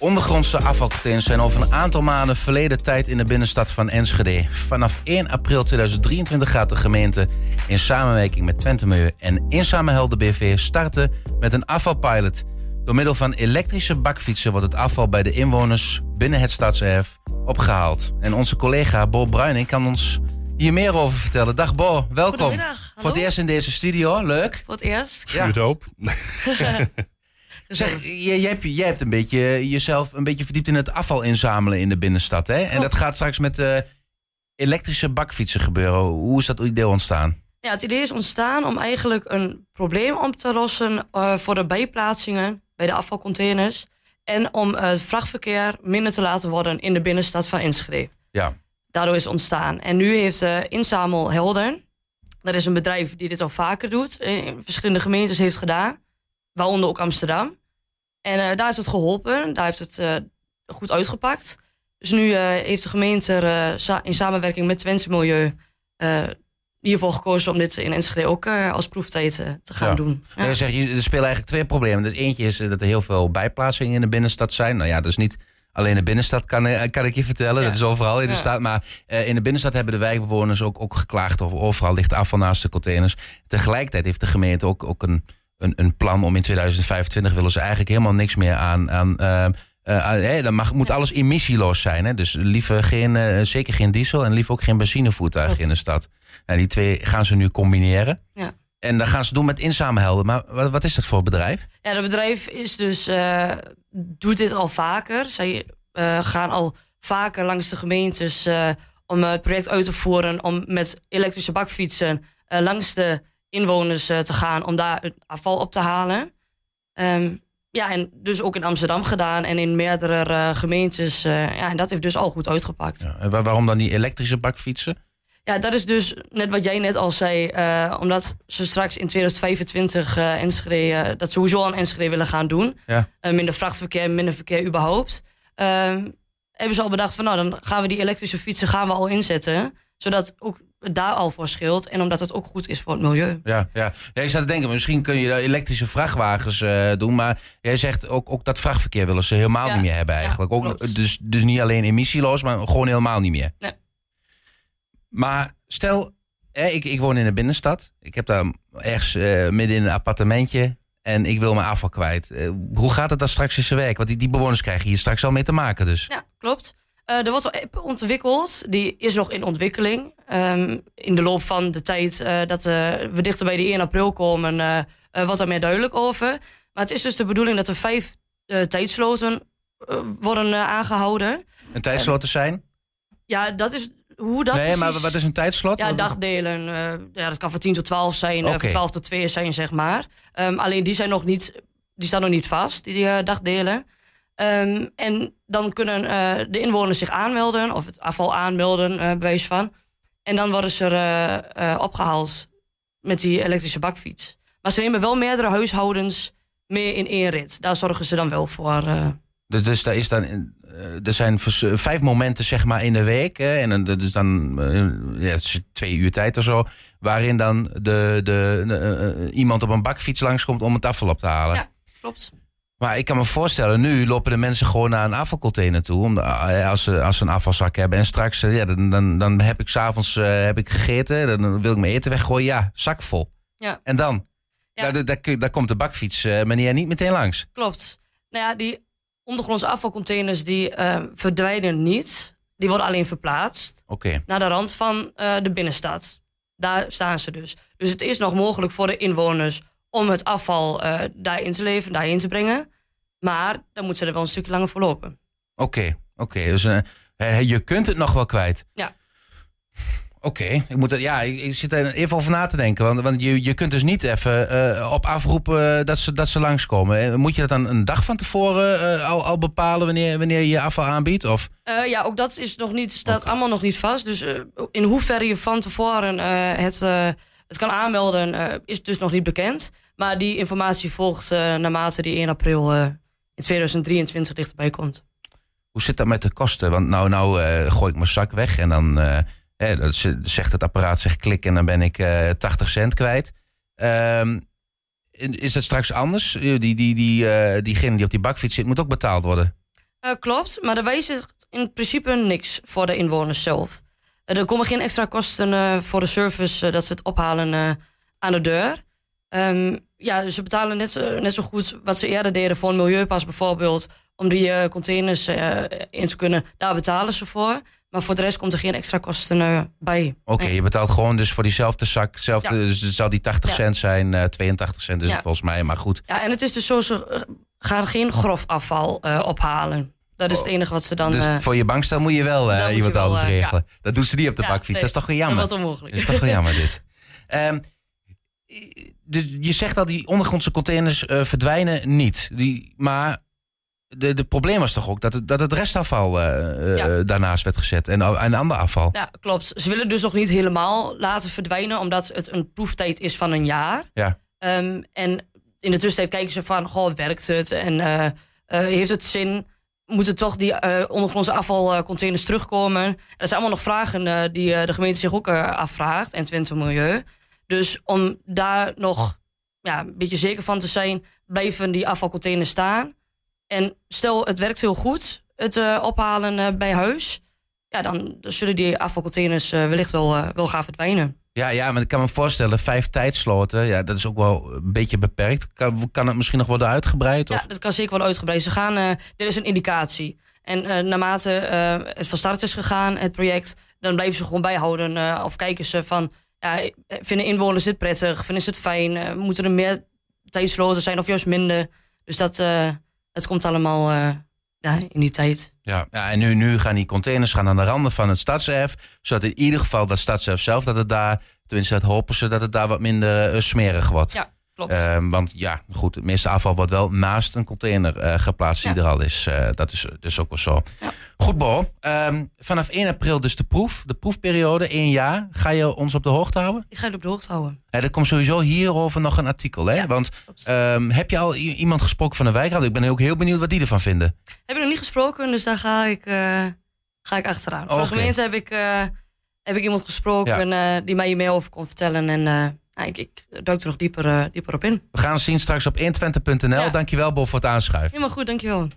Ondergrondse afvalcontainers zijn over een aantal maanden verleden tijd in de binnenstad van Enschede. Vanaf 1 april 2023 gaat de gemeente in samenwerking met Twente Milieu en Inzamelhelden BV starten met een afvalpilot. Door middel van elektrische bakfietsen wordt het afval bij de inwoners binnen het stadserf opgehaald. En onze collega Bo Bruining kan ons hier meer over vertellen. Dag Bo, welkom. Goedemiddag. Voor het eerst in deze studio, leuk. Voor het eerst. Ja. Vuurt op. Zeg, jij, jij, hebt, jij hebt een beetje jezelf een beetje verdiept in het afval inzamelen in de binnenstad. Hè? En dat gaat straks met eh, elektrische bakfietsen gebeuren. Hoe is dat idee ontstaan? Ja, het idee is ontstaan om eigenlijk een probleem op te lossen eh, voor de bijplaatsingen bij de afvalcontainers. En om eh, het vrachtverkeer minder te laten worden in de binnenstad van Enschede. Ja, Daardoor is het ontstaan. En nu heeft uh, Inzamel Helden, dat is een bedrijf die dit al vaker doet, in verschillende gemeentes heeft gedaan, waaronder ook Amsterdam. En uh, daar heeft het geholpen, daar heeft het uh, goed uitgepakt. Dus nu uh, heeft de gemeente er in samenwerking met Twente Milieu hiervoor gekozen om dit in Enschede ook als proeftijd te gaan ja. doen. Ja. Je zegt, er spelen eigenlijk twee problemen. Het eentje is dat er heel veel bijplaatsingen in de binnenstad zijn. Nou ja, dat is niet alleen de binnenstad, kan, kan ik je vertellen. Ja. Dat is overal in de ja. stad. Maar uh, in de binnenstad hebben de wijkbewoners ook, ook geklaagd over overal ligt afval naast de containers. Tegelijkertijd heeft de gemeente ook, ook een, een, een plan om in 2025 willen ze eigenlijk helemaal niks meer aan. aan uh, uh, hey, dan mag, moet alles emissieloos zijn. Hè? Dus liever geen, uh, zeker geen diesel en liever ook geen benzinevoertuigen in de stad. Nou, die twee gaan ze nu combineren. Ja. En dat gaan ze doen met inzamelhelden. Maar wat, wat is dat voor bedrijf? Ja, dat bedrijf is dus, doet dit al vaker. Zij gaan al vaker langs de gemeentes om het project uit te voeren. Om met elektrische bakfietsen langs de inwoners te gaan om daar het afval op te halen. Um, ja, en dus ook in Amsterdam gedaan en in meerdere gemeentes. ja, en dat heeft dus al goed uitgepakt. Ja, en waarom dan die elektrische bakfietsen? Ja, dat is dus net wat jij net al zei. Uh, omdat ze straks in 2025 uh, Enschede, dat sowieso aan Enschede willen gaan doen. Ja. minder vrachtverkeer, minder verkeer überhaupt. hebben ze al bedacht van nou, dan gaan we die elektrische fietsen gaan we al inzetten. Zodat ook daar al voor scheelt. En omdat het ook goed is voor het milieu. Ja, ja. ja je zou denken, misschien kun je elektrische vrachtwagens doen. Maar jij zegt ook, ook dat vrachtverkeer willen ze helemaal ja. niet meer hebben eigenlijk. Ja, ook, dus, dus niet alleen emissieloos, maar gewoon helemaal niet meer. Nee. Maar stel, hè, ik, ik woon in de binnenstad. Ik heb daar ergens uh, midden in een appartementje. En ik wil mijn afval kwijt. Uh, hoe gaat het dan straks in zijn werk? Want die, die bewoners krijgen hier straks al mee te maken. Dus. Ja, klopt. Uh, er wordt een app ontwikkeld. Die is nog in ontwikkeling. Um, in de loop van de tijd dat we dichter bij die 1 april komen... wordt er meer duidelijk over. Maar het is dus de bedoeling dat er vijf tijdsloten worden aangehouden. Een tijdsloten zijn? Ja, dat is hoe dat nee, precies... maar wat is een tijdslot? Ja, dagdelen. Ja, dat kan van 10 tot 12 zijn, okay. uh, van 12 tot 2 zijn, zeg maar. Um, alleen die zijn nog niet, die staan nog niet vast, die uh, dagdelen. Um, en dan kunnen uh, de inwoners zich aanmelden, of het afval aanmelden, uh, bewijs van. En dan worden ze uh, opgehaald met die elektrische bakfiets. Maar ze nemen wel meerdere huishoudens mee in één rit. Daar zorgen ze dan wel voor. Dus daar is dan er zijn vijf momenten zeg maar in de week. Hè, en dat is dan ja, twee uur tijd of zo. Waarin dan de, de, de iemand op een bakfiets langskomt om het afval op te halen. Ja, klopt. Maar ik kan me voorstellen, nu lopen de mensen gewoon naar een afvalcontainer toe. Om de, als, ze, als ze een afvalzak hebben. En straks, ja, dan, dan, dan heb ik s'avonds uh, heb ik gegeten. Dan wil ik mijn eten weggooien. Ja, zak vol. Ja. En dan? Ja. Daar, daar, daar komt de bakfiets uh, meneer niet meteen langs. Klopt. Nou ja, die ondergrondse afvalcontainers die uh, verdwijnen niet. Die worden alleen verplaatst okay. naar de rand van de binnenstad. Daar staan ze dus. Dus het is nog mogelijk voor de inwoners om het afval uh, daarin te leveren, daarin te brengen. Maar dan moeten ze er wel een stukje langer voor lopen. Oké, okay, oké. Okay. Dus je kunt het nog wel kwijt. Ja. Oké, okay. ik moet ja, ik, ik, zit er even over na te denken. Want, want je, je kunt dus niet even uh, op afroepen dat ze, dat ze langskomen. Moet je dat dan een dag van tevoren uh, al, al bepalen wanneer, wanneer je je afval aanbiedt? Of? Uh, ja, ook dat is nog niet, staat okay. allemaal nog niet vast. Dus in hoeverre je van tevoren het, het kan aanmelden, is dus nog niet bekend. Maar die informatie volgt naarmate die 1 april in 2023 dichterbij komt. Hoe zit dat met de kosten? Want nou, nou gooi ik mijn zak weg en dan Hè, dat zegt het apparaat, zegt klik en dan ben ik uh, 80 cent kwijt. Um, is dat straks anders? Die, die, die, uh, diegene die op die bakfiets zit, moet ook betaald worden. klopt, maar daarbij is het in principe niks voor de inwoners zelf. Er komen geen extra kosten voor de service dat ze het ophalen aan de deur. Um, ja, ze betalen net zo, net zo goed wat ze eerder deden voor een milieupas bijvoorbeeld. Om die uh, containers uh, in te kunnen. Daar betalen ze voor. Maar voor de rest komt er geen extra kosten uh, bij. Oké, je betaalt gewoon dus voor diezelfde zak. Zelfde, ja. Dus het zal die 80 cent zijn, 82 cent is het volgens mij. Maar goed. Ja, en het is dus zo, ze gaan geen grof afval ophalen. Dat is het oh. enige wat ze dan... Dus voor je bankstel moet je wel iemand anders regelen. Dat doen ze niet op de bakfiets. Dat is toch wel jammer? Dat is onmogelijk. Dat is toch wel jammer dit. Um, je zegt al, die ondergrondse containers uh, verdwijnen niet. Die, maar de, de probleem was toch ook dat het, dat het restafval uh, daarnaast werd gezet en, en ander afval. Ja, klopt. Ze willen dus nog niet helemaal laten verdwijnen, omdat het een proeftijd is van een jaar. Ja. Um, en in de tussentijd kijken ze van, goh, werkt het en uh, heeft het zin? Moeten toch die ondergrondse afvalcontainers terugkomen? dat zijn allemaal nog vragen die de gemeente zich ook afvraagt en Twente Milieu. Dus om daar nog ja, een beetje zeker van te zijn, blijven die afvalcontainers staan. En stel, het werkt heel goed, het uh, ophalen uh, bij huis. Ja, dan, zullen die afvalcontainers uh, wellicht wel, wel gaan verdwijnen. Ja, ja, maar ik kan me voorstellen, vijf tijdsloten, ja, dat is ook wel een beetje beperkt. Kan, kan het misschien nog worden uitgebreid? Of? Ja, dat kan zeker wel uitgebreid. Ze gaan, dit is een indicatie. En naarmate het van start is gegaan, het project, dan blijven ze gewoon bijhouden. of kijken ze van, ja, vinden inwoners dit prettig? Vinden ze het fijn? Uh, moeten er meer tijdsloten zijn of juist minder? Dus dat, uh, dat komt allemaal uh, ja, in die tijd. Ja, ja en nu, nu gaan die containers gaan aan de randen van het stadserf. Zodat in ieder geval dat stadserf zelf, dat het daar, tenminste dat hopen ze, dat het daar wat minder smerig wordt. Ja. Uh, want ja, goed, het meeste afval wordt wel naast een container uh, geplaatst die er al is. Uh, dat is dus ook wel zo. Ja. Goed, Bo. Um, vanaf 1 april dus de proef, de proefperiode, één jaar. Ga je ons op de hoogte houden? Ik ga je op de hoogte houden. Er komt sowieso hierover nog een artikel, hè? Ja, want um, heb je al iemand gesproken van de wijkraad? Ik ben ook heel benieuwd wat die ervan vinden. Heb ik nog niet gesproken, dus daar ga ik, ga ik achteraan. De gemeente heb ik, heb ik iemand gesproken die mij hiermee over kon vertellen en ik, ik duik er nog dieper, uh, dieper op in. We gaan zien straks op 120.nl. Ja. Dankjewel, Bob, voor het aanschuiven. Helemaal goed, dankjewel.